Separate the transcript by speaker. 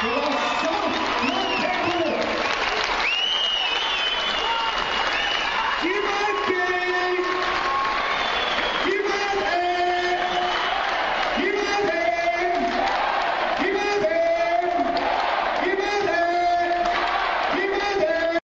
Speaker 1: Yes.